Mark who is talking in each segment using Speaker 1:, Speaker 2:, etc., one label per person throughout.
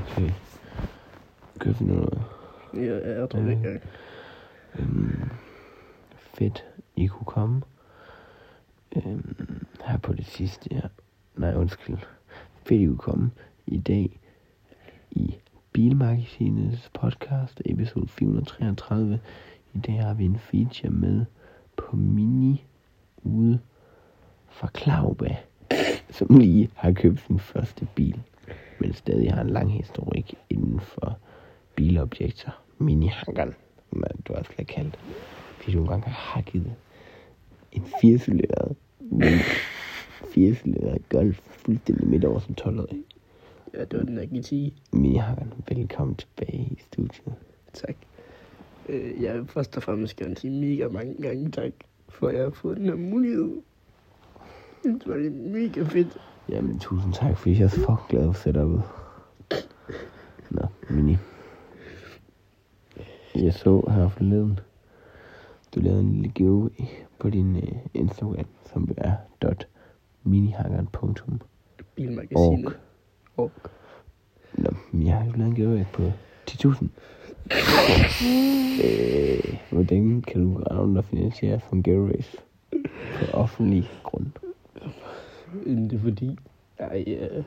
Speaker 1: Okay. Gør vi noget?
Speaker 2: Ja, jeg tror det ikke.
Speaker 1: Øhm, fedt, I kunne komme. Øhm, her på det sidste, ja. Nej, undskyld. Fedt, I kunne komme i dag i Bilmagasinets podcast, episode 433. I dag har vi en feature med på Mini ude fra Klauba, som lige har købt sin første bil, men stadig har en lang historik inden for bilobjekter. Mini-hankeren, som man- du også kalde det. Fordi du engang har hakket en 4-cylindret, men 4-cylindret golf fuldstændig midt over som 12-årig.
Speaker 2: Ja, det var den der GT.
Speaker 1: Mini-hankeren, velkommen tilbage i studiet.
Speaker 2: Tak. Øh, jeg vil først og fremmest gerne sige mega mange gange tak, for at jeg har fået den her mulighed. Det var det mega fedt.
Speaker 1: Jamen, tusind tak, fordi jeg er så fucking glad for setupet. Nå, Mini. Jeg så her forleden, du lavede en lille giveaway på din uh, Instagram, som er dot minihakkeren.org.
Speaker 2: Bilmagasinet. Og
Speaker 1: Nå, men jeg har jo lavet en giveaway på 10.000. øh, hvordan kan du rende rundt og finansiere for en giveaways på offentlig grund?
Speaker 2: Det er fordi, jeg øh,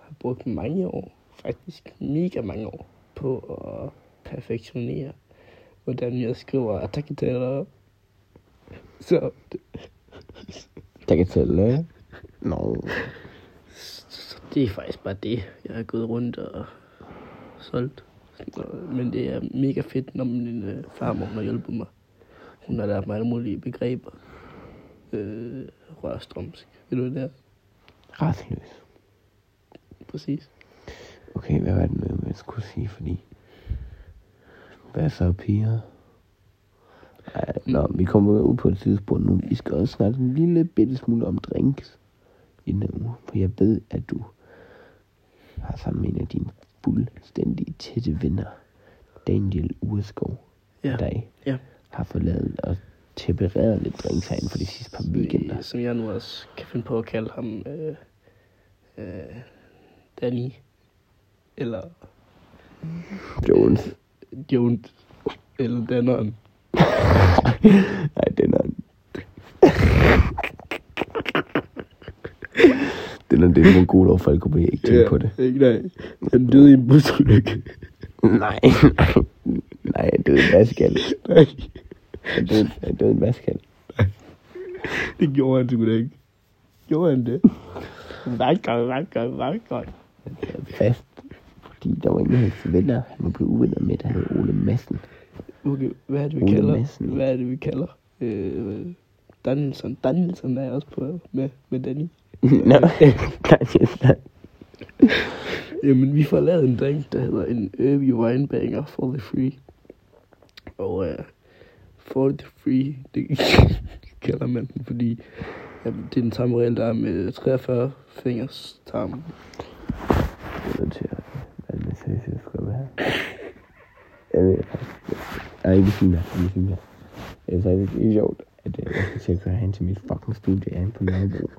Speaker 2: har brugt mange år, faktisk mega mange år, på at perfektionere, hvordan jeg skriver artikler. Så
Speaker 1: tælle. Nå,
Speaker 2: Så det er faktisk bare det, jeg har gået rundt og solgt. Men det er mega fedt, når min øh, farmor har hjulpet mig. Hun har lært mig alle mulige begreber. Øh, rørstrømsk. Ved du hvad det er?
Speaker 1: retsløs.
Speaker 2: Præcis.
Speaker 1: Okay, hvad var det nu, jeg skulle sige, fordi... Hvad så, piger? Ej, nå, vi kommer ud på et tidspunkt nu. Vi skal også snakke en lille bitte smule om drinks i den uge. For jeg ved, at du har sammen med en af dine fuldstændig tætte venner, Daniel Ureskov,
Speaker 2: Ja.
Speaker 1: dig,
Speaker 2: Ja.
Speaker 1: har fået lavet og tempereret lidt drinks herinde for de sidste par weekender.
Speaker 2: Som jeg nu også kan finde på at kalde ham øh, øh, Danny. Eller
Speaker 1: Jones.
Speaker 2: Jones. Eller Danneren.
Speaker 1: Nej, den er... den er det mongol over folk kunne ikke tænke på det.
Speaker 2: Ikke nej. Han døde i en busulykke.
Speaker 1: Nej, nej, nej, det er en vaskal.
Speaker 2: Nej.
Speaker 1: Det er, det er en vaskal.
Speaker 2: Det gjorde han sgu da ikke. Gjorde han det? Vakker, vakker, vakker.
Speaker 1: Det er fast, fordi der var ingen af hans venner, han var blevet uvenner med, der hed Ole Madsen.
Speaker 2: Okay, hvad er det, vi
Speaker 1: Ole
Speaker 2: kalder?
Speaker 1: Madsen.
Speaker 2: Hvad er det, vi kalder? Øh, Danielson. Danielson er også på med, med Danny.
Speaker 1: Nå, nej,
Speaker 2: Jamen, vi får lavet en drink, der hedder en Irby Winebanger for the free. Og uh, for the free, det kalder man den, fordi jamen, det er den samme regel, der er med 43 fingers tarm.
Speaker 1: Jeg er nødt til at være lidt seriøs, jeg skal være her. Jeg ved. Nej, ikke sige mere, ikke sige mere. Det er sjovt, at øh, jeg skal til at køre hen til mit fucking studie herinde på Nørrebro.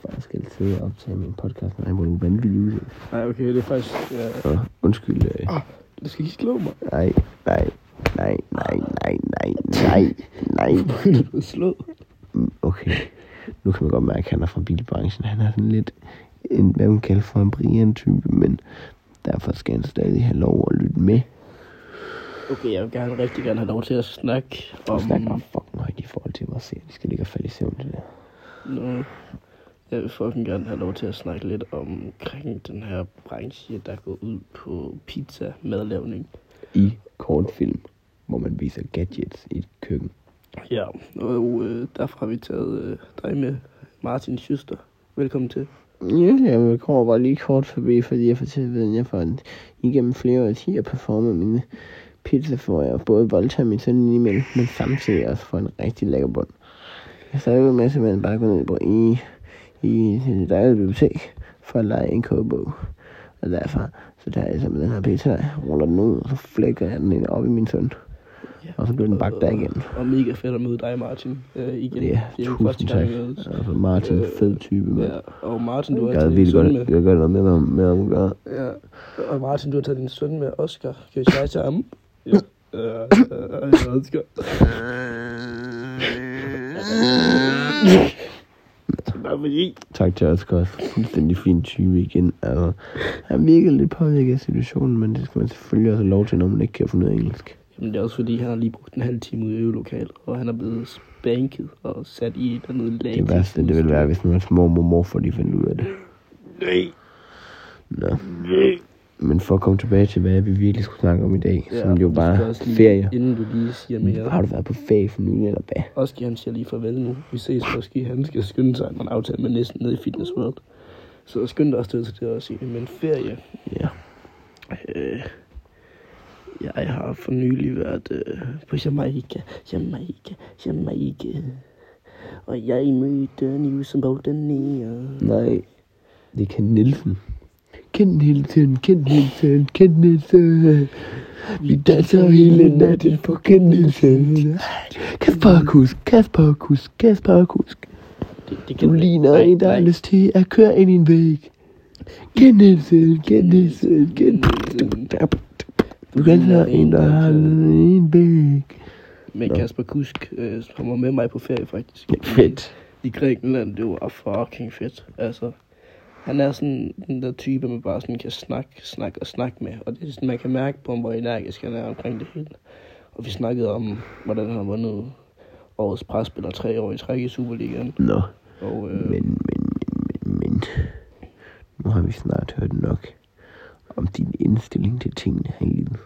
Speaker 1: For jeg skal sidde og optage min podcast, når jeg må vanvittigt ud.
Speaker 2: Nej, okay, det er faktisk... Ja,
Speaker 1: Så undskyld. Øh,
Speaker 2: ah, du skal ikke slå mig.
Speaker 1: nej, nej, nej, nej, nej, nej, nej, nej.
Speaker 2: Hvorfor er du slået?
Speaker 1: Mm, Okay, nu kan man godt mærke, at han er fra bilbranchen. Han er sådan lidt en, hvad man kalder for en Brian-type, men derfor skal han stadig have lov at lytte med.
Speaker 2: Okay, jeg vil gerne rigtig gerne have lov til at snakke om...
Speaker 1: snakker bare fucking højt i forhold til, hvor ser de skal ligge og falde i søvn det der.
Speaker 2: Nå, jeg vil fucking gerne have lov til at snakke lidt omkring den her branche, der går ud på pizza madlavning.
Speaker 1: I kortfilm, hvor man viser gadgets i et køkken.
Speaker 2: Ja, og øh, derfor har vi taget øh, dig med, Martin Schuster. Velkommen til.
Speaker 1: Ja, jeg kommer bare lige kort forbi, fordi jeg fortæller, hvordan jeg får igennem flere årtier performet mine pizza, for jeg både voldtager min søn indimellem, men samtidig også får en rigtig lækker bund. Jeg starter ud med simpelthen bare gå ned på i, i et dejligt bibliotek for at lege en kogebog. Og derfor, så tager jeg simpelthen den her pizza, ruller den ud, og så flækker jeg den ind op i min søn.
Speaker 2: Ja.
Speaker 1: Og så bliver den bagt der igen.
Speaker 2: Og mega fedt at møde dig, Martin, øh, igen.
Speaker 1: Ja,
Speaker 2: det er jo første
Speaker 1: tusind
Speaker 2: gang,
Speaker 1: tak. Altså Martin,
Speaker 2: Øh,
Speaker 1: fed type, mand.
Speaker 2: Ja, og Martin, du har
Speaker 1: Jeg er
Speaker 2: taget din søn med.
Speaker 1: jeg gør noget med, med, med at gøre.
Speaker 2: Ja, Og Martin, du har taget din søn med Oscar. Kan vi sige til ham? Ja. Øh, øh, Oscar. Bare fordi.
Speaker 1: Tak til Oscar også. Fuldstændig fin type igen. Altså, han virker lidt påvirket af situationen, men det skal man selvfølgelig også have lov til, når man ikke kan finde af engelsk.
Speaker 2: Jamen det er også fordi, han har lige brugt en halv time ude i øvelokalet, og han er blevet spanket og sat i et eller andet lag.
Speaker 1: Det værste, det vil være, hvis nogle små mor morfar, de finder ud af det.
Speaker 2: Nej.
Speaker 1: Nå.
Speaker 2: Nej.
Speaker 1: Men for at komme tilbage til, hvad vi virkelig skulle snakke om i dag, ja, som jo bare
Speaker 2: også lige,
Speaker 1: ferie.
Speaker 2: Inden du lige siger mere.
Speaker 1: Har du været på ferie for nylig, eller hvad?
Speaker 2: Oski, han siger lige farvel nu. Vi ses Oski. Han skal skynde sig, man aftale med næsten nede i Fitness World. Så skynd dig også til det også. Men ferie.
Speaker 1: Ja.
Speaker 2: Øh, jeg har for nylig været øh, på Jamaica. Jamaica. Jamaica. Og jeg mødte Newsom Bolton
Speaker 1: Nej, det er Ken Nielsen. Ken Nielsen, Ken Nielsen, Ken Nielsen. Vi danser hele natten på Ken Nielsen. Kasperkus, Kasperkus, Kasperkus.
Speaker 2: Det, det
Speaker 1: Du ligner en, der har lyst til at køre ind i en væg. Ken Nielsen, Ken Nielsen, Ken Du ligner en, der har en væg.
Speaker 2: Men. Kasper Kusk, øh, han var med mig på ferie faktisk.
Speaker 1: Fedt.
Speaker 2: I Grækenland, det var fucking fedt. Altså, han er sådan den der type, man bare sådan kan snakke, snakke og snakke med. Og det er sådan, man kan mærke på ham, hvor energisk han er omkring det hele. Og vi snakkede om, hvordan han har vundet årets presspiller tre år i træk i Superligaen.
Speaker 1: Nå,
Speaker 2: Og øh,
Speaker 1: men, men, men, men, men. Nu har vi snart hørt nok om din indstilling til tingene her i livet.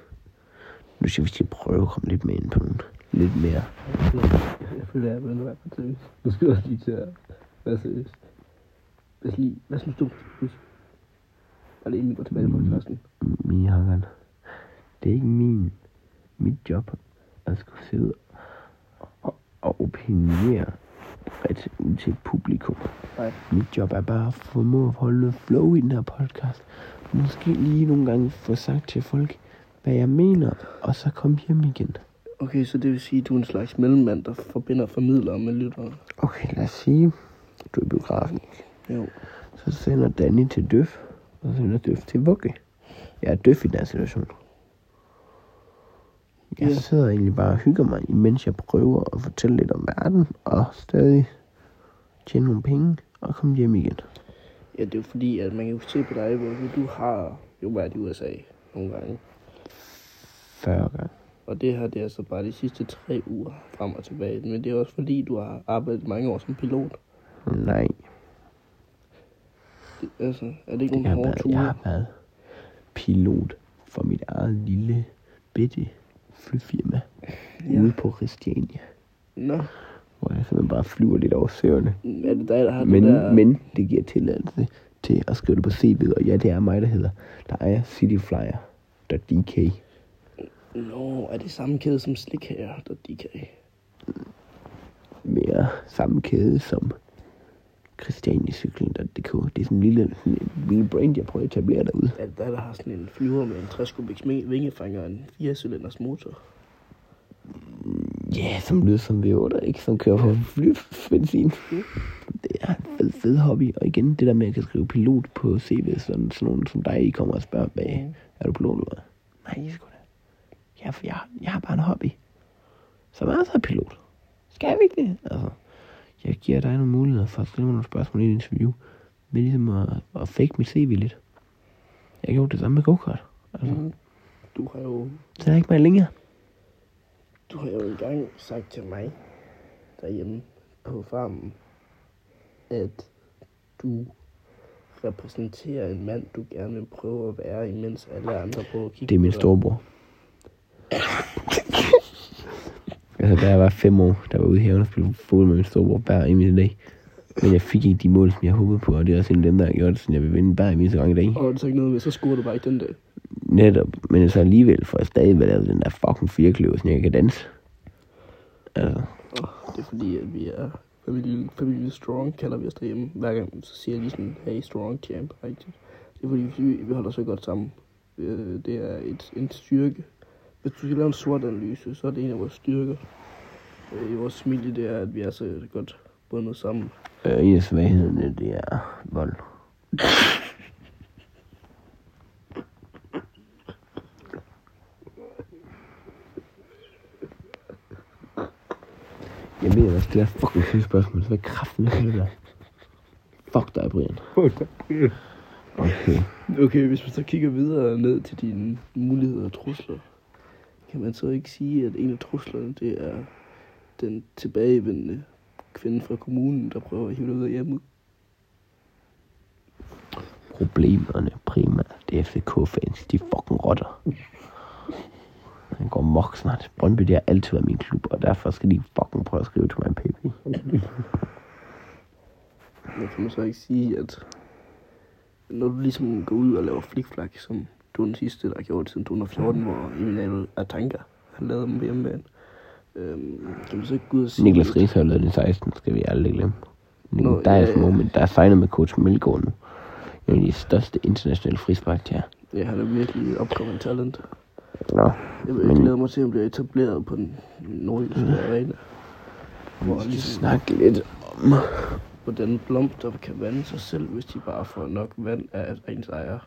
Speaker 1: Nu skal vi skal prøve at komme lidt mere ind på nogle lidt mere.
Speaker 2: jeg føler, jeg er begyndt at være på seriøs. Nu skal jeg lige til at være seriøs. Os lige, nu stå. Husk. Bare lige inden vi går tilbage på podcasten.
Speaker 1: Mihagan. Det er ikke min, mit job at skulle sidde og, og opinere bredt ud til publikum.
Speaker 2: Nej.
Speaker 1: Mit job er bare at formå at holde noget flow i den her podcast. Måske lige nogle gange få sagt til folk, hvad jeg mener, og så komme hjem igen.
Speaker 2: Okay, så det vil sige, at du er en slags mellemmand, der forbinder formidlere med lyttere.
Speaker 1: Okay, lad os sige, du er biografen.
Speaker 2: Jo.
Speaker 1: Så sender Danny til Døf, og så sender Døf til Vugge. Jeg er Døf i den her situation. Jeg
Speaker 2: Ja.
Speaker 1: sidder egentlig bare og hygger mig, imens jeg prøver at fortælle lidt om verden, og stadig tjene nogle penge, og komme hjem igen.
Speaker 2: Ja, det er jo fordi, at man kan jo se på dig, hvor du har jo været i USA nogle gange.
Speaker 1: 40 gange.
Speaker 2: Og det her, det er altså bare de sidste tre uger frem og tilbage. Men det er også fordi, du har arbejdet mange år som pilot.
Speaker 1: Nej,
Speaker 2: Det, altså, er det ikke
Speaker 1: jeg
Speaker 2: nogle hårde
Speaker 1: været, jeg har
Speaker 2: ture?
Speaker 1: været pilot for mit eget lille, bitte flyfirma
Speaker 2: Ja.
Speaker 1: ude på Christiania,
Speaker 2: Nå,
Speaker 1: hvor jeg simpelthen bare flyver lidt over søerne.
Speaker 2: er det dig, der har
Speaker 1: Men,
Speaker 2: det der...
Speaker 1: men det giver tilladelse til at skrive det på CV'et, og ja, det er mig, der hedder, der er cityflyer.dk.
Speaker 2: Nå, er det samme kæde som slikhager, der de kan?
Speaker 1: Mere samme kæde som christianiacyklen.dk. Det er sådan en lille, sådan en lille brand, jeg prøver at etablere derude.
Speaker 2: Er det dig, der har sådan en flyver med en 60 kubiks vingefanger og en 4-cylinders motor?
Speaker 1: Ja, yeah, som lyder som V8, ikke? Som kører på flybenzin. Det er en fed, fed hobby. Og igen, det der med, at jeg kan skrive pilot på CV, sådan, sådan nogen som dig, I kommer og spørger bag,
Speaker 2: Mm.
Speaker 1: er du pilot eller? Nej, sgu da. Ja, for jeg, jeg har bare en hobby. Som er så pilot. Skal jeg ikke det? Altså, jeg giver dig nogle muligheder for at stille mig nogle spørgsmål i et interview. Med ligesom at, at fake mit CV lidt. Jeg gjorde det samme med go-kart. Altså, mm.
Speaker 2: Du har jo
Speaker 1: Så er jeg ikke meget længere.
Speaker 2: Du har jo engang sagt til mig derhjemme på farmen, at du repræsenterer en mand, du gerne vil prøve at være, imens alle andre prøver at kigge
Speaker 1: Det er min
Speaker 2: på dig.
Speaker 1: storebror. altså, da jeg var fem år, der var ude i haven og spille fodbold med min storebror hver eneste dag. Men jeg fik ikke de mål, som jeg håbede på, og det er også en af dem, der har gjort det, så jeg vil vinde hver eneste gang i dag.
Speaker 2: Og det er så ikke noget med, så scorer du bare ikke den dag.
Speaker 1: Netop, men så alligevel får jeg stadig været den der fucking firkløver, så jeg kan danse. Altså,
Speaker 2: Og det er fordi, at vi er familie, familie strong, kalder vi os derhjemme. Hver gang så siger jeg lige sådan, hey strong champ, rigtigt. Det er fordi, vi, vi holder så godt sammen. Øh, Det er et, en styrke. Hvis du skal lave en sort analyse, så er det en af vores styrker. Øh, i vores familie, det er, at vi er så godt bundet sammen.
Speaker 1: Øh, en af svaghederne, det er vold. Jeg mener, at det er fucking sygt spørgsmål. Så er kraften af det der. Fuck dig, Brian. Okay.
Speaker 2: Okay, hvis vi så kigger videre ned til dine muligheder og trusler, kan man så ikke sige, at en af truslerne, det er den tilbagevendende kvinde fra kommunen, der prøver at hive dig ud af hjemmet?
Speaker 1: Problemerne primært, det er FCK-fans. De fucking rotter. Han går mok snart. Brøndby, det har altid været min klub, og derfor skal de fucking prøve at skrive til mig en PP.
Speaker 2: Men kan man så ikke sige, at når du ligesom går ud og laver flikflak, som du den sidste, der har gjort siden 2014, hvor Emiliano Atanga, han lavede dem på hjemmebane. Øhm, kan man så ikke gå ud og sige...
Speaker 1: Niklas Ries har lavet den i 16, skal vi aldrig glemme.
Speaker 2: Nå,
Speaker 1: der er
Speaker 2: ja,
Speaker 1: et
Speaker 2: ja.
Speaker 1: moment, der er signet med coach Milgaard nu. En af de største internationale frispark her.
Speaker 2: Ja, han er virkelig et upcoming talent.
Speaker 1: Nå,
Speaker 2: Jeg, jeg
Speaker 1: Men-
Speaker 2: glæder mig til, at han bliver etableret på den nordjyske arena. Hvor
Speaker 1: vi skal
Speaker 2: ligesom,
Speaker 1: snakke lidt om...
Speaker 2: hvordan blomster kan vande sig selv, hvis de bare får nok vand af ens ejer.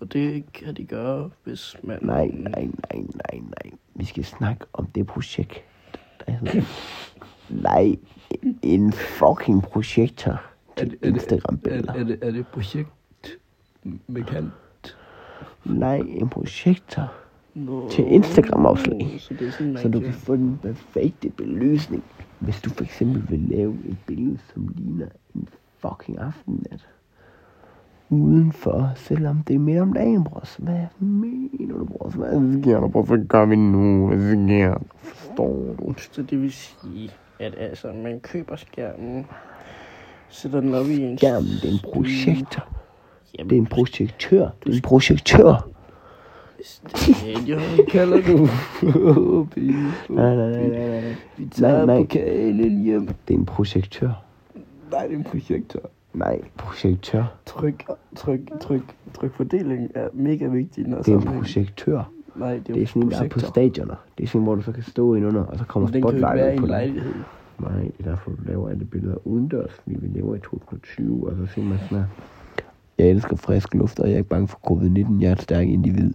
Speaker 2: Og det kan de gøre, hvis man...
Speaker 1: Nej, nej, nej, nej, nej. Vi skal snakke om det projekt, der hedder... nej, en fucking projektor til
Speaker 2: er
Speaker 1: Instagram-billeder.
Speaker 2: Er, er, det, er det projekt med kant?
Speaker 1: Nej, en projektor,
Speaker 2: Nå,
Speaker 1: Til Instagram-opslag.
Speaker 2: Så det er sådan, man
Speaker 1: så du kan få den perfekte belysning. Hvis du for eksempel vil lave et billede, som ligner en fucking aftennat. Udenfor, selvom det er midt om dagen, bros. Hvad mener du, bros? Hvad sker der, bros? Hvad gør vi nu? Hvad sker der? Forstår du?
Speaker 2: Så det vil sige, at altså, man køber skærmen, sætter den op i en...
Speaker 1: Skærmen, det er en projektor.
Speaker 2: Jamen,
Speaker 1: Det er en projektør. Det er en projektør.
Speaker 2: stadion kalder du.
Speaker 1: Nej, nej, nej, nej, nej.
Speaker 2: Vi tager
Speaker 1: Nej, nej.
Speaker 2: pokalen hjem.
Speaker 1: Det er en projektør.
Speaker 2: Nej, det er en projektor.
Speaker 1: Nej, projektør.
Speaker 2: Tryk, tryk, tryk, tryk fordeling er mega vigtigt. Når
Speaker 1: Det er en projektør.
Speaker 2: Nej, det er,
Speaker 1: Det er sådan en, der er på stadioner. Det er sådan, hvor du så kan stå ind under, og så kommer
Speaker 2: den
Speaker 1: spotlightet på
Speaker 2: en
Speaker 1: dig.
Speaker 2: lejlighed.
Speaker 1: Nej, det er derfor, du laver alle billeder udendørs, fordi vi lever i 2020, og så siger man sådan her. Jeg elsker frisk luft, og jeg er ikke bange for covid-19. Jeg er et stærkt individ.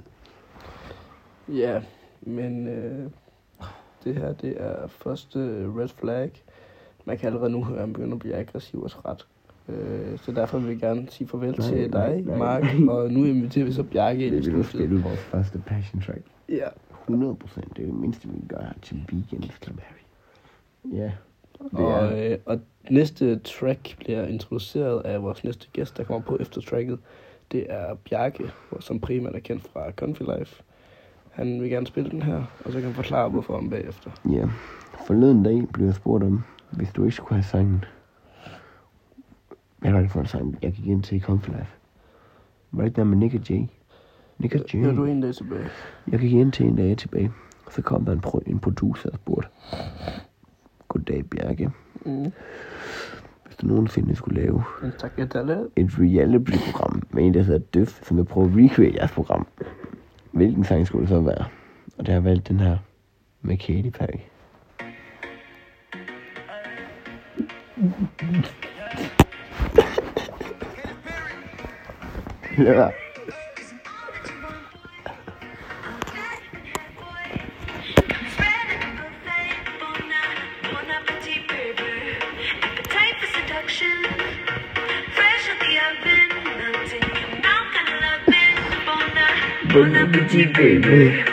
Speaker 2: Ja, men øh, det her, det er første red flag. Man kan allerede nu høre, at han begynder at blive aggressiv og træt. Øh, så derfor vil vi gerne sige farvel
Speaker 1: Nej,
Speaker 2: til
Speaker 1: nej,
Speaker 2: dig,
Speaker 1: nej.
Speaker 2: Mark, og nu inviterer vi så Bjarke ind i
Speaker 1: Det vil
Speaker 2: studiet.
Speaker 1: vores første passion track.
Speaker 2: Ja,
Speaker 1: 100 procent. Det er det mindste, vi her til weekend. Ja. Det
Speaker 2: og,
Speaker 1: er,
Speaker 2: øh, og næste track bliver introduceret af vores næste gæst, der kommer på efter tracket. Det er Bjarke, som primært er kendt fra Confi Life. Han vil gerne spille den her, og så kan han forklare, hvorfor om bagefter.
Speaker 1: ja. Forleden dag blev jeg spurgt om, hvis du ikke skulle have sangen. Hvad var det for en sang, jeg gik ind til i Comfy Life? Var det ikke der med Nick Jay? Nick og Jay.
Speaker 2: Hører du en dag tilbage?
Speaker 1: Jeg gik ind til en dag tilbage, så kom der en, pro- en producer og spurgte, Goddag Bjarke,
Speaker 2: Mm.
Speaker 1: hvis du nogensinde skulle lave et reality-program med en, der hedder Døf, som vil prøve at recreate jeres program, hvilken sang skulle det så være? Og der har jeg valgt den her med Katy Perry. Ja.
Speaker 3: Bon appetit, baby.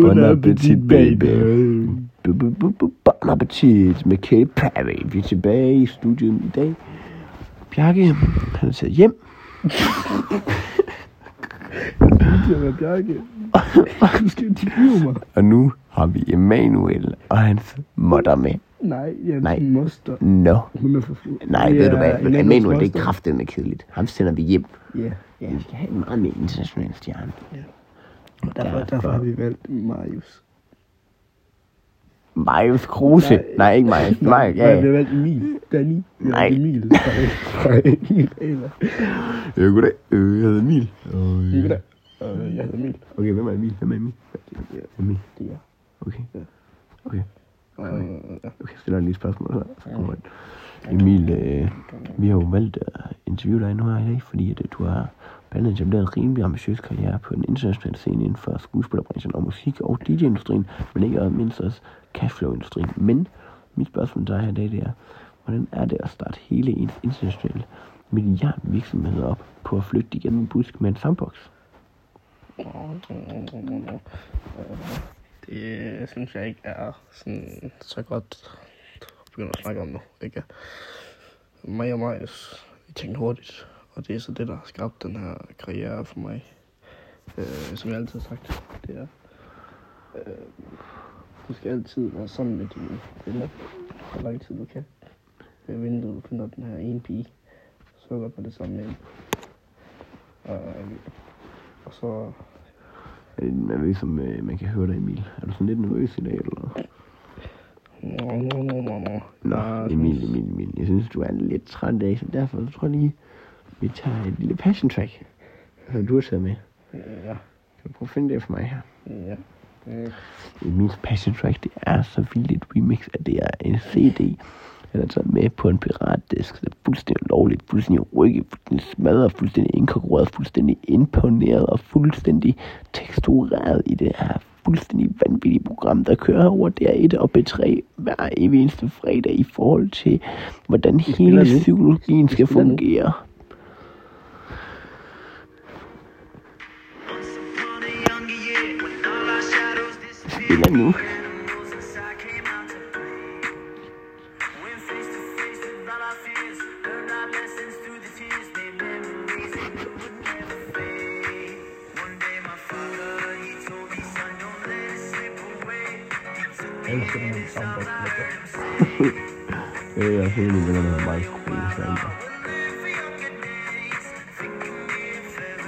Speaker 1: Bon appetit, baby. Bon appetit med Katy Perry. Vi er tilbage i studiet i dag. Bjarke, han er taget hjem.
Speaker 2: Bjarke. Du skal interviewe mig.
Speaker 1: Og nu har vi Emanuel og hans motter med.
Speaker 2: Nej,
Speaker 1: Nej.
Speaker 2: Moster.
Speaker 1: Nå.
Speaker 2: Hun er for fuld.
Speaker 1: Nej,
Speaker 2: Det
Speaker 1: ved du hvad?
Speaker 2: Emanuels
Speaker 1: Emanuel, det er kraftedeme kedeligt. Ham sender vi hjem.
Speaker 2: Ja,
Speaker 1: Ja, vi skal have en meget mere international stjerne.
Speaker 2: Ja.
Speaker 1: Og
Speaker 2: derfor, derfor har vi valgt Marius.
Speaker 1: Marius Kruse. Nej,
Speaker 2: Nej.
Speaker 1: ikke Marius.
Speaker 2: Nej,
Speaker 1: Marius, ja.
Speaker 2: vi har valgt Emil. Danny.
Speaker 1: Nej.
Speaker 2: Emil.
Speaker 1: Ja, goddag. Øh, jeg hedder Emil. Og, øh.
Speaker 2: Øh, Jeg hedder Emil.
Speaker 1: Okay, hvem er Emil? Hvem er Emil?
Speaker 2: Ja,
Speaker 1: Emil.
Speaker 2: det er.
Speaker 1: Okay.
Speaker 2: Ja.
Speaker 1: Okay.
Speaker 2: Ja.
Speaker 1: Okay, jeg stiller lige et spørgsmål her. Jeg. Emil, øh, vi har jo valgt at interviewe dig nu her i dag, fordi at, øh, du har blandt andet etableret en rimelig ambitiøs karriere på en internationale scene inden for skuespillerbranchen og musik- og DJ-industrien, men ikke mindst også cashflow-industrien. Men mit spørgsmål til dig her i dag, det er, hvordan er det at starte hele ens internationale milliardvirksomhed op på at flytte igennem en busk med en sandbox?
Speaker 2: Det synes jeg ikke er sådan så godt at begynde at snakke om nu. Ikke? Mig og mig, vi tænkte hurtigt, og det er så det, der har skabt den her karriere for mig. Øh, som jeg altid har sagt, det er, øh, du skal altid være sammen med dine venner, så lang tid du kan. Ved vinduet, du finder den her ene pige, så godt med det samme med en. Og, og så
Speaker 1: Er det nervøs, som øh, man kan høre dig, Emil? Er du sådan lidt nervøs i dag, eller?
Speaker 2: Nå, nå, nå, nå, nå.
Speaker 1: Emil, Emil, Emil. Jeg synes, du er lidt træt i dag, så derfor så tror jeg lige, vi tager et lille passion track, som du har taget med.
Speaker 2: Ja,
Speaker 1: Kan du prøve at finde det for mig her?
Speaker 2: ja. Øh,
Speaker 1: Emils passion track, det er så vildt et remix, at det er en CD, han har taget med på en piratdisk. Det er fuldstændig lovligt, fuldstændig rykket, fuldstændig smadret, fuldstændig inkorporeret, fuldstændig imponeret og fuldstændig tekstureret i det her fuldstændig vanvittige program, der kører over DR1 og B3 hver evig eneste fredag i forhold til, hvordan hele psykologien skal fungere.
Speaker 2: Er godt.
Speaker 1: Øh, jeg synes, det er noget meget skruet,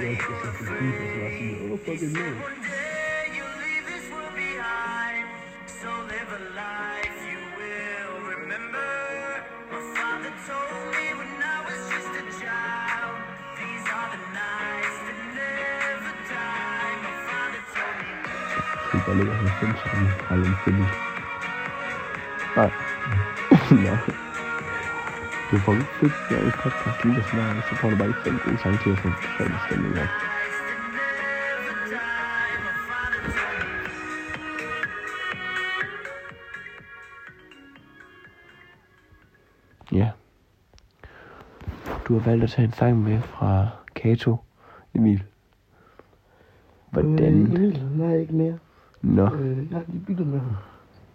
Speaker 2: Jeg elsker symfoni, og så var sådan, åh, fucking no.
Speaker 1: Det der ligger sådan fem sammen. Harlem Philly. Nej. Nå. Du får ikke fedt der i podcast lige så snart, så får du bare ikke fem gode sange til at få fem stemning op. Ja. Du har valgt at tage en sang med fra Kato, Emil. Hvordan?
Speaker 2: Øh, Emil, er ikke mere.
Speaker 1: Nå,
Speaker 2: Øh, jeg har lige byttet med ham.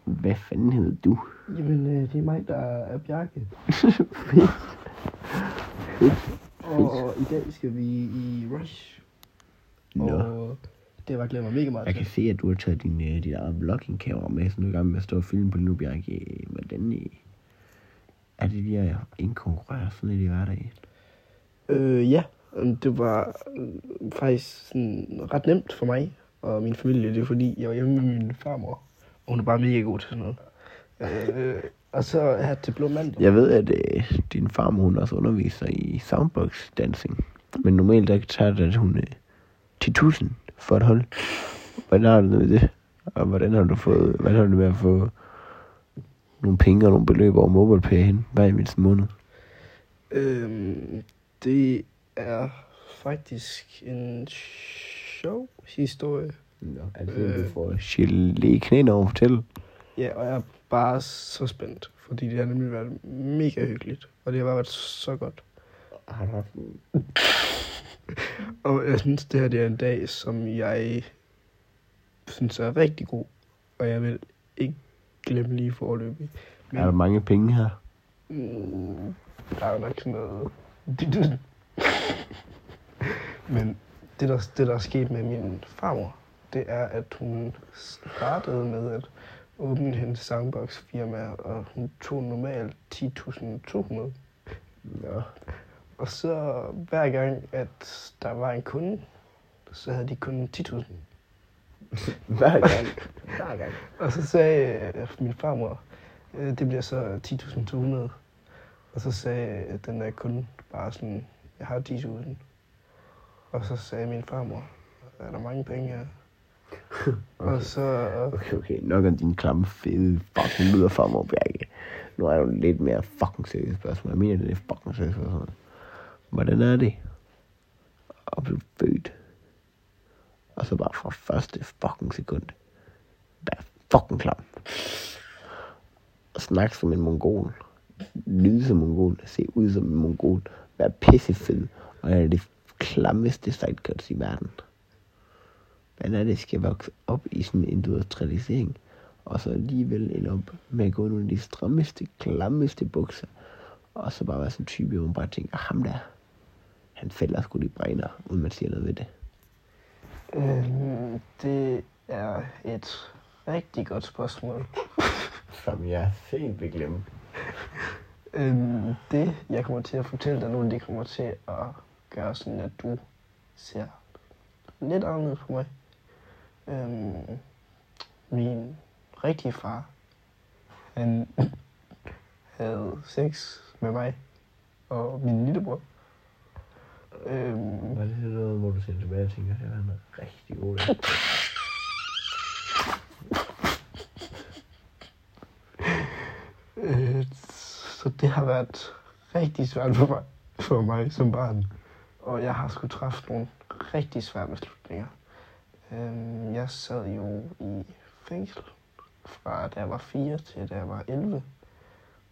Speaker 1: hvad fanden hedder du?
Speaker 2: Jamen, øh, det er mig, der er Bjarke. Og i dag skal vi i Rush.
Speaker 1: Nå.
Speaker 2: Og det har jeg glædet mig mega meget
Speaker 1: Jeg kan se, at du har taget din, øh, dit eget vlogging-kamera med, så du er i gang med at stå og filme på nu, Bjarke. Hvordan øh, er det lige at indkonkurrere sådan lidt i hverdagen?
Speaker 2: Øh, ja, det var øh, faktisk sådan ret nemt for mig og min familie. Det er fordi, jeg var hjemme med min farmor. Og hun er bare mega god til sådan noget. Øh, og så her til Blå Mandag.
Speaker 1: Jeg ved, at øh, din farmor, hun også underviser i soundbox dancing. Men normalt, der tager det, at hun øh, 10.000 for et hold. Hvordan har du det med det? Og hvordan har du fået, hvad har du med at få nogle penge og nogle beløb over MobilePay hen hver eneste måned?
Speaker 2: Øhm, det er faktisk en sjov historie.
Speaker 1: Nå, er det
Speaker 2: Øh.
Speaker 1: du får gelé i knæene over at fortælle?
Speaker 2: Ja, og jeg er bare så spændt, fordi det har nemlig været mega hyggeligt. Og det har bare været så godt.
Speaker 1: Har du haft
Speaker 2: Og jeg synes, det her det er en dag, som jeg synes er rigtig god. Og jeg vil ikke glemme lige forløbig.
Speaker 1: Er der mange penge her?
Speaker 2: Mm, der er nok sådan noget... Men det, der, det, der er sket med min farmor, det er, at hun startede med at åbne hendes sandbox-firma, og hun tog normalt 10.200.
Speaker 1: Nå.
Speaker 2: Og så hver gang, at der var en kunde, så havde de kun 10.000.
Speaker 1: Hver gang. Hver gang.
Speaker 2: Og så sagde øh, min farmor, øh, det bliver så 10.200. Og så sagde den der kunde bare sådan, jeg har 10.000. Og så sagde min farmor, er der mange penge her? Okay. Og så,
Speaker 1: Okay, okay. Nok om din klamme, fede fucking lyder mig, Bjerke. Nu er jo lidt mere fucking seriøst spørgsmål. Jeg mener, det er fucking seriøst spørgsmål. Hvordan er det at blive født? Og så bare fra første fucking sekund. Være fucking klam. Og snakke som en mongol. Lyde som en mongol. Se ud som en mongol. Være pissefed. Og er det klammeste sidecuts i verden. Hvordan er det, skal vokse op i sådan en industrialisering, og så alligevel ende op med at gå i nogle af de strammeste, klammeste bukser, og så bare være sådan en type, hvor man bare tænker, ham der, han fælder sgu de brænder, uden man siger noget ved det.
Speaker 2: øhm, det er et rigtig godt spørgsmål.
Speaker 1: Som jeg sent vil glemme.
Speaker 2: Øhm, det, jeg kommer til at fortælle dig nu, det kommer til at gøre sådan, at du ser lidt anderledes på mig. Øhm, min rigtige far, han havde sex med mig og min lillebror. Øhm,
Speaker 1: Var det noget, hvor du ser tilbage og tænker, at han er rigtig god
Speaker 2: øh, så det har været rigtig svært for mig, for mig som barn. Og jeg har skulle træffe nogle rigtig svære beslutninger. Øhm, jeg sad jo i fængsel fra da jeg var 4 til da jeg var 11.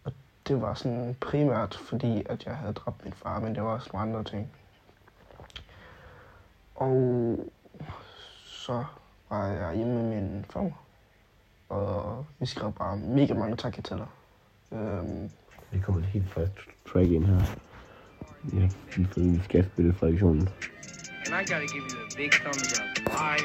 Speaker 2: Og det var sådan primært fordi, at jeg havde dræbt min far, men det var også nogle andre ting. Og så var jeg hjemme med min far, og vi skrev bare mega mange takketaller. Øhm,
Speaker 1: Det kommer et helt fast track ind her. Vi får lige skatspillet fra editionen.
Speaker 4: And I gotta give you a big thumbs up. I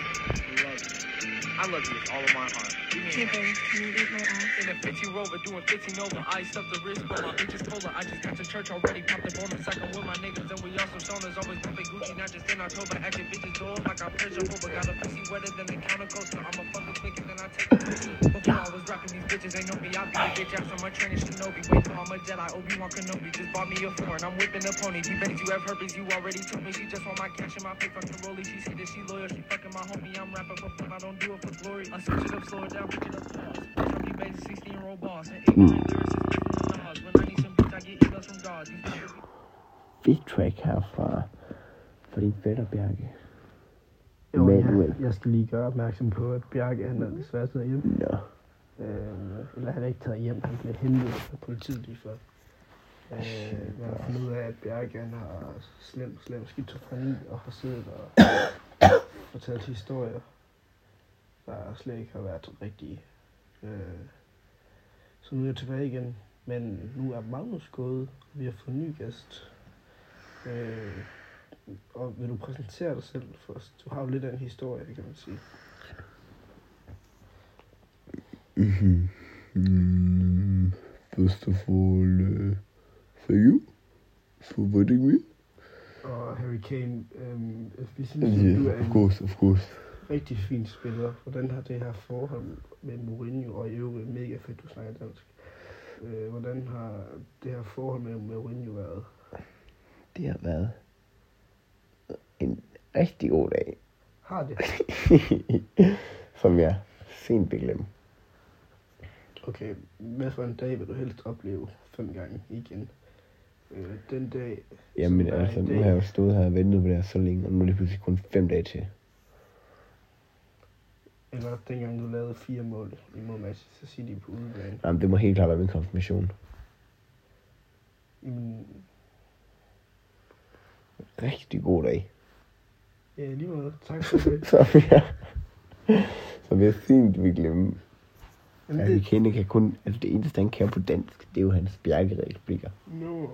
Speaker 4: love you. I love you with all of my heart. Give me a
Speaker 5: Hey,
Speaker 4: hand.
Speaker 5: babe, can you eat my ass?
Speaker 4: In a 50 rover, doing 15 over. I stuffed the wrist, but my bitch is polar. I just got to church already. Popped the bonus, second with my niggas, and we also stoners. Always bumping Gucci, not just in October. Acting bitches doors like I'm pressure over. Got a pussy wetter than the counter coaster. I'm a fucking quicker than I take a pussy. Before I was rocking these bitches, ain't no me. I be a bitch after my training Shinobi. Wait till I'm a Jedi, Obi-Wan Kenobi. Just bought me a foreign, I'm whipping a pony. She begs you have herpes, you already took me. She just want my cash and my fake fucking rollie. She said that she loyal, she fucking my homie. I'm rapping for fun, I don't do it for glory. I switch it up, slow it down, pick it up fast. I'm the basic 16 year old boss. And ignorant lyricist. When I need some bitch, I get emails from God.
Speaker 1: Fedt track her fra, fra din fætter, Bjerke.
Speaker 2: jo,
Speaker 1: Manuel.
Speaker 2: jeg, jeg skal lige gøre opmærksom på, at Bjarke han er desværre taget hjem.
Speaker 1: Nå.
Speaker 2: Øh, eller han er ikke taget hjem, han blev hentet af politiet lige før. Øh, jeg har fundet ud af, at Bjarke han har slem, slem skizofreni og har siddet og fortalt historier, der slet ikke har været rigtige. Øh, så nu er jeg tilbage igen, men nu er Magnus gået, og vi har fået en ny gæst. Øh, og vil du præsentere dig selv først? Du har jo lidt af en historie, kan man sige.
Speaker 3: Mm, first of all, uh, thank you for voting me.
Speaker 2: Og Harry Kane, øhm, vi synes, at du er
Speaker 3: Yeah, of course, of course.
Speaker 2: Rigtig fin spiller. Hvordan har det her forhold med Mourinho, og i øvrigt mega fedt, du snakker dansk. Øh, hvordan har det her forhold med Mourinho været?
Speaker 1: Det har været en rigtig god dag,
Speaker 2: Har det?
Speaker 1: som jeg sent vil glemme.
Speaker 2: Okay, hvad for en dag vil du helst opleve fem gange igen? Øh, den dag,
Speaker 1: Jamen altså, nu har jeg jo stået her og ventet på det her så længe, og nu er det pludselig kun fem dage til.
Speaker 2: Eller dengang du lavede fire mål imod Manchester City på udebane.
Speaker 1: Jamen, det må helt klart være min konfirmation.
Speaker 2: Jamen,
Speaker 1: Rigtig god dag.
Speaker 2: ja, lige måde. Tak for det.
Speaker 1: Som jeg, som jeg fint vil glemme.
Speaker 2: Jamen,
Speaker 1: Ja, vi
Speaker 2: det,
Speaker 1: kender kan kun, altså det eneste han kan på dansk, det er jo hans bjerkereplikker.
Speaker 2: no.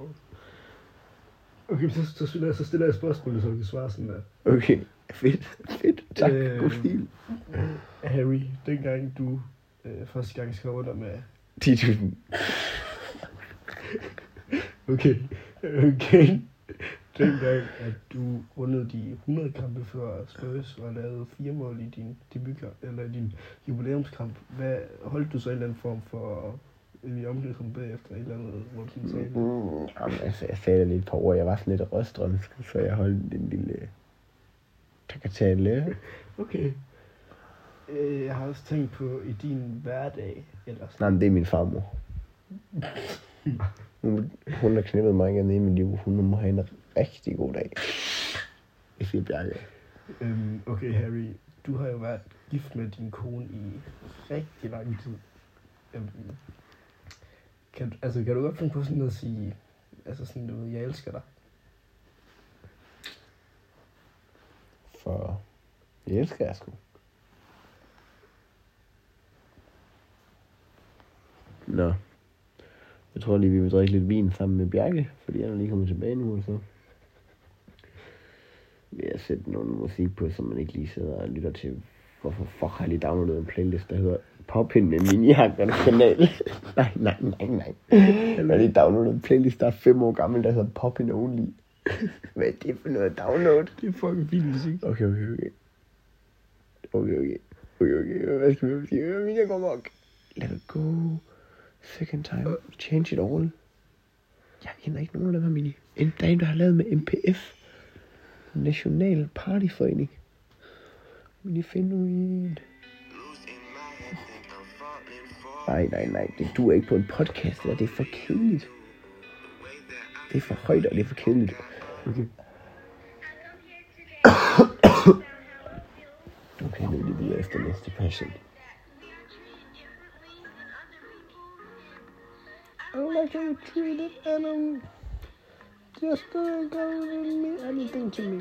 Speaker 2: Okay, så, så, jeg, så stiller jeg et spørgsmål, så du kan svare sådan der.
Speaker 1: Okay, fedt, fedt. Tak,
Speaker 2: Øh,
Speaker 1: god stil.
Speaker 2: Harry, dengang du øh, første gang skrev under med...
Speaker 1: 10.000.
Speaker 2: Okay, okay. Dengang, at du rundede de 100 kampe før Spurs og lavede fire mål i din debutkamp, eller din jubilæumskamp, hvad holdt du så en eller anden form for i omklædningsrummet bagefter et eller andet, hvor du sådan sagde,
Speaker 1: Mm, jamen, altså, jeg sagde det lidt på ord. Jeg var sådan lidt røstrømsk, så jeg holdt en lille takatale.
Speaker 2: okay. Øh, jeg har også tænkt på i din hverdag, eller sådan,
Speaker 1: Nej, men det er min farmor. Hun, hun har knippet mig igen i mit liv. Hun må have en rigtig god dag. Jeg siger Bjarke.
Speaker 2: øhm, okay Harry, du har jo været gift med din kone i rigtig lang tid. Øhm, kan, du- altså, kan du godt finde på sådan at sige, altså sådan noget, jeg elsker dig?
Speaker 1: For jeg elsker jer sgu. Nå. Jeg tror lige, vi vil drikke lidt vin sammen med Bjarke, fordi han er lige kommet tilbage nu, og så vil jeg sætte noget musik på, så man ikke lige sidder og lytter til, hvorfor fuck har jeg lige downloadet en playlist, der hedder Poppin med Minihakkerne kanal. nej, nej, nej, nej. Jeg har lige downloadet en playlist, der er fem år gammel, der hedder Poppin Only. Hvad er det for noget download?
Speaker 2: Det er fucking fint musik.
Speaker 1: Okay, okay, okay. Okay, okay. Okay, okay. Hvad skal vi sige? Min går mok. Let it go. Second time. Change it all. Jeg kender ikke nogen, der var mini. En, en, der har lavet med MPF. National Partyforening. Mini Fenomen. Nej, nej, nej. Det du er ikke på en podcast, eller det er for kedeligt. Det er for højt, og det er for kedeligt. Okay. Okay, nu er det videre efter næste passion. I don't like how you treat it, and um, just uh, don't mean anything to me.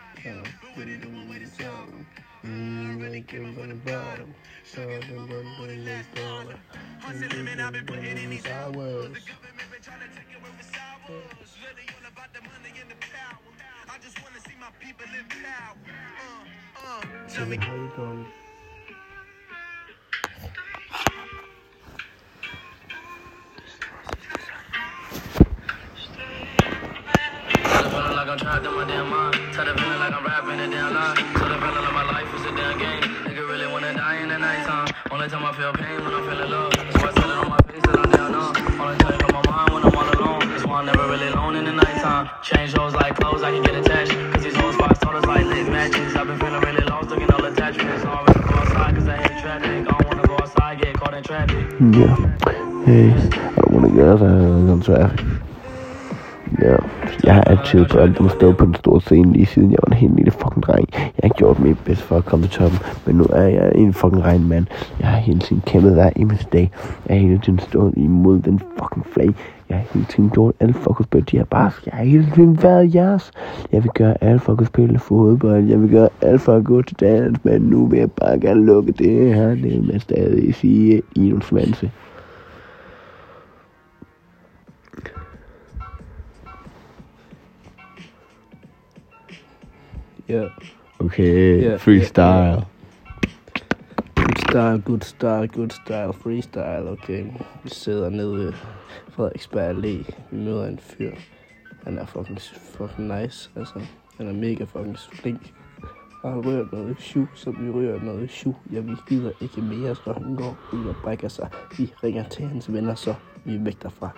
Speaker 1: count.
Speaker 2: Put it on with a song. Mmm, really came from
Speaker 4: the bottom. So I've been working for the last dollar. Hustling, man, I've been putting in
Speaker 2: these hours. The government been trying to take away with hours. Really all about the money and the power. I just want to see
Speaker 4: my people live power. Uh, uh, tell me. How you come? Damn mind. Tell the feeling like I'm rapping a damn lie. Tell the feeling like my life is a damn game. Nigga really wanna die in the. Only time I feel pain when I'm feeling love. So I tell it on my face that I'm down on. Only time on my mind when I'm all alone. That's why I'm never really alone in the. Change like clothes, I can get attached. Cause these like lit matches. I've been feeling really lost, looking all attachments. So I'm to go outside cause I hate traffic. I don't wanna go outside, get caught in traffic.
Speaker 1: Yeah. Hey, I wanna get traffic. Ja, jeg har altid drømt om at stå på den store scene lige siden jeg var en helt lille fucking dreng. Jeg har gjort mit bedst for at komme til toppen, men nu er jeg en fucking regn mand. Jeg har hele tiden kæmpet hver eneste dag. Jeg har hele tiden stået imod den fucking flag. Jeg har hele tiden gjort alle fucking spil. De har bare, jeg har hele tiden været jeres. Jeg vil gøre alt for spil fodbold. Jeg vil gøre alt for at gå til dans, men nu vil jeg bare gerne lukke det her ned med stadig sige i nogle svanse.
Speaker 2: Ja.
Speaker 1: Okay,
Speaker 2: Ja,
Speaker 1: freestyle.
Speaker 2: Good style, good style, good style, freestyle, okay. Vi sidder nede ved Frederiksberg Allé. Vi møder en fyr. Han er fucking, fucking nice, altså. Han er mega fucking flink. Og han rører noget sju, så vi rører noget sju. Ja, vi gider ikke mere, så han går ud og brækker sig. Vi ringer til hans venner, så Vi vægter fra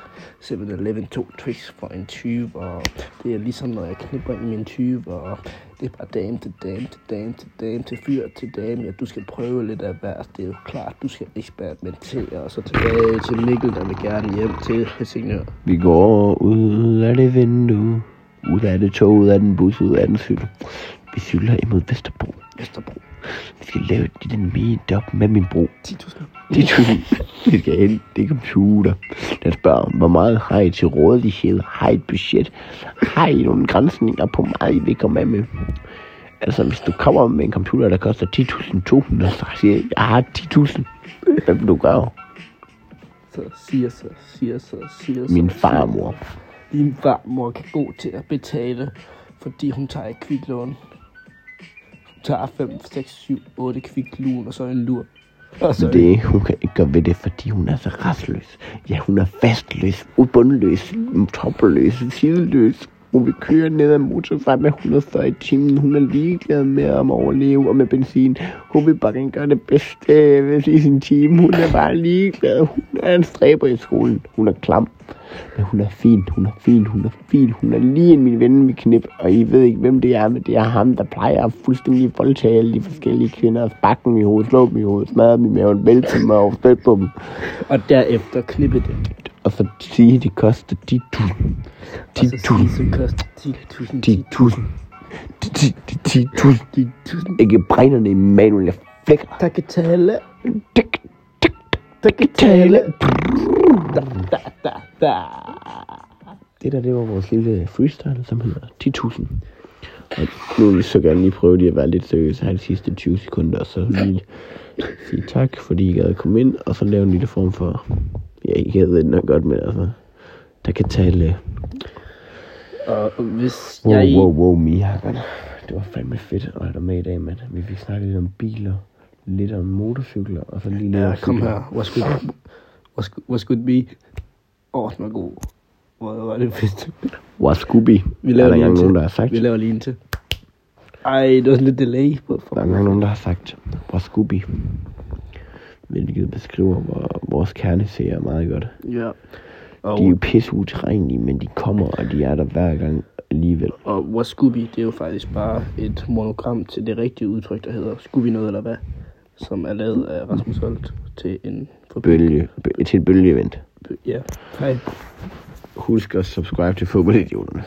Speaker 2: 7-Eleven to tricks for en 20, og det er ligesom, når jeg knipper i min 20, og det er bare dame til dame til dame til dame til fyr til dame. Ja, du skal prøve lidt af hvert. Det er jo klart, du skal eksperimentere, og så tilbage til Mikkel, der vil gerne hjem til Helsingør.
Speaker 1: Vi går ud af det vindue, ud af det tog, ud af den bus, ud af den cykel. Vi cykler imod Vesterbro.
Speaker 2: Vesterbro.
Speaker 1: Vi skal lave et lille meetup med min bro.
Speaker 2: 10.000.
Speaker 1: De to, vi skal hen, det er computer. Den spørger, hvor meget har I til rådighed? Har I et budget? Har I nogle grænsninger på meget, I vil komme med med? Altså, hvis du kommer med en computer, der koster 10.200, så siger jeg, jeg har 10.000. Hvad vil du gøre?
Speaker 2: Så siger så, siger så, siger.
Speaker 1: Min farmor.
Speaker 2: Din farmor kan gå til at betale, fordi hun tager et kviklån. Tager 5, 6, 7, 8 kviklun og så en lur. Og så
Speaker 1: Det, hun kan ikke gøre ved det, fordi hun er så restløs. Ja, hun er fastløs, ubundløs, toppeløs, sideløs. Hun vi kører ned ad motorvejen med 140 i timen. Hun er ligeglad med at overleve og med benzin. Hun vil bare gøre det bedste øh, i sin time. Hun er bare ligeglad. Hun er en stræber i skolen. Hun er klam. Men hun er fin, hun er fin, hun er fin. Hun er lige en min ven med knip, og I ved ikke, hvem det er, men det er ham, der plejer at fuldstændig voldtage alle de forskellige kvinder. Bakke dem i hovedet, slå dem i hovedet, smadre dem i maven, vælte dem og på dem.
Speaker 2: Og derefter klippe det.
Speaker 1: Og så sige, at det koster 10.000.
Speaker 2: Og så sige,
Speaker 1: 10.000.
Speaker 2: som koster 10.000.
Speaker 1: 10.000. 10.000.
Speaker 2: 10.000.
Speaker 1: Ikke brænderne i manuel, jeg flækker.
Speaker 2: Der kan tale. Der kan tale. Da, da, da.
Speaker 1: Det der, det var vores lille freestyle, som hedder 10.000. Og nu vil vi så gerne lige prøve lige at være lidt seriøse her de sidste 20 sekunder, og så lige sige tak, fordi I gad at komme ind, og så lave en lille form for, ja, I ved det nok godt, men altså, der kan tale,
Speaker 2: Og hvis
Speaker 1: wow,
Speaker 2: jeg...
Speaker 1: wow, wow, Mihakkerne. Det var fandme fedt at have dig med i dag, mand. Vi fik snakket lidt om biler, lidt om motorcykler, og så lige lidt
Speaker 2: Ja,
Speaker 1: om
Speaker 2: kom
Speaker 1: cykler.
Speaker 2: her. What could, what, could- what could be? Åh, oh, den var god. Hvor var det fedt.
Speaker 1: Wow, Scooby.
Speaker 2: Vi
Speaker 1: er
Speaker 2: laver
Speaker 1: der
Speaker 2: lige en
Speaker 1: engang nogen, der har sagt?
Speaker 2: Vi laver lige en til. Ej, det var sådan lidt delay på.
Speaker 1: Der er engang nogen, der har sagt, wow, Scooby. Hvilket beskriver hvor, vores kerneserie meget godt.
Speaker 2: Ja. Og,
Speaker 1: De er jo pisse men de kommer, og de er der hver gang alligevel.
Speaker 2: og What Scooby, det er jo faktisk bare et monogram til det rigtige udtryk, der hedder Scooby noget eller hvad, som er lavet af Rasmus Holt til en
Speaker 1: Bølge, bø- til et bølgeevent.
Speaker 2: Ja. Hej.
Speaker 1: Husk at subscribe til fodboldidioterne.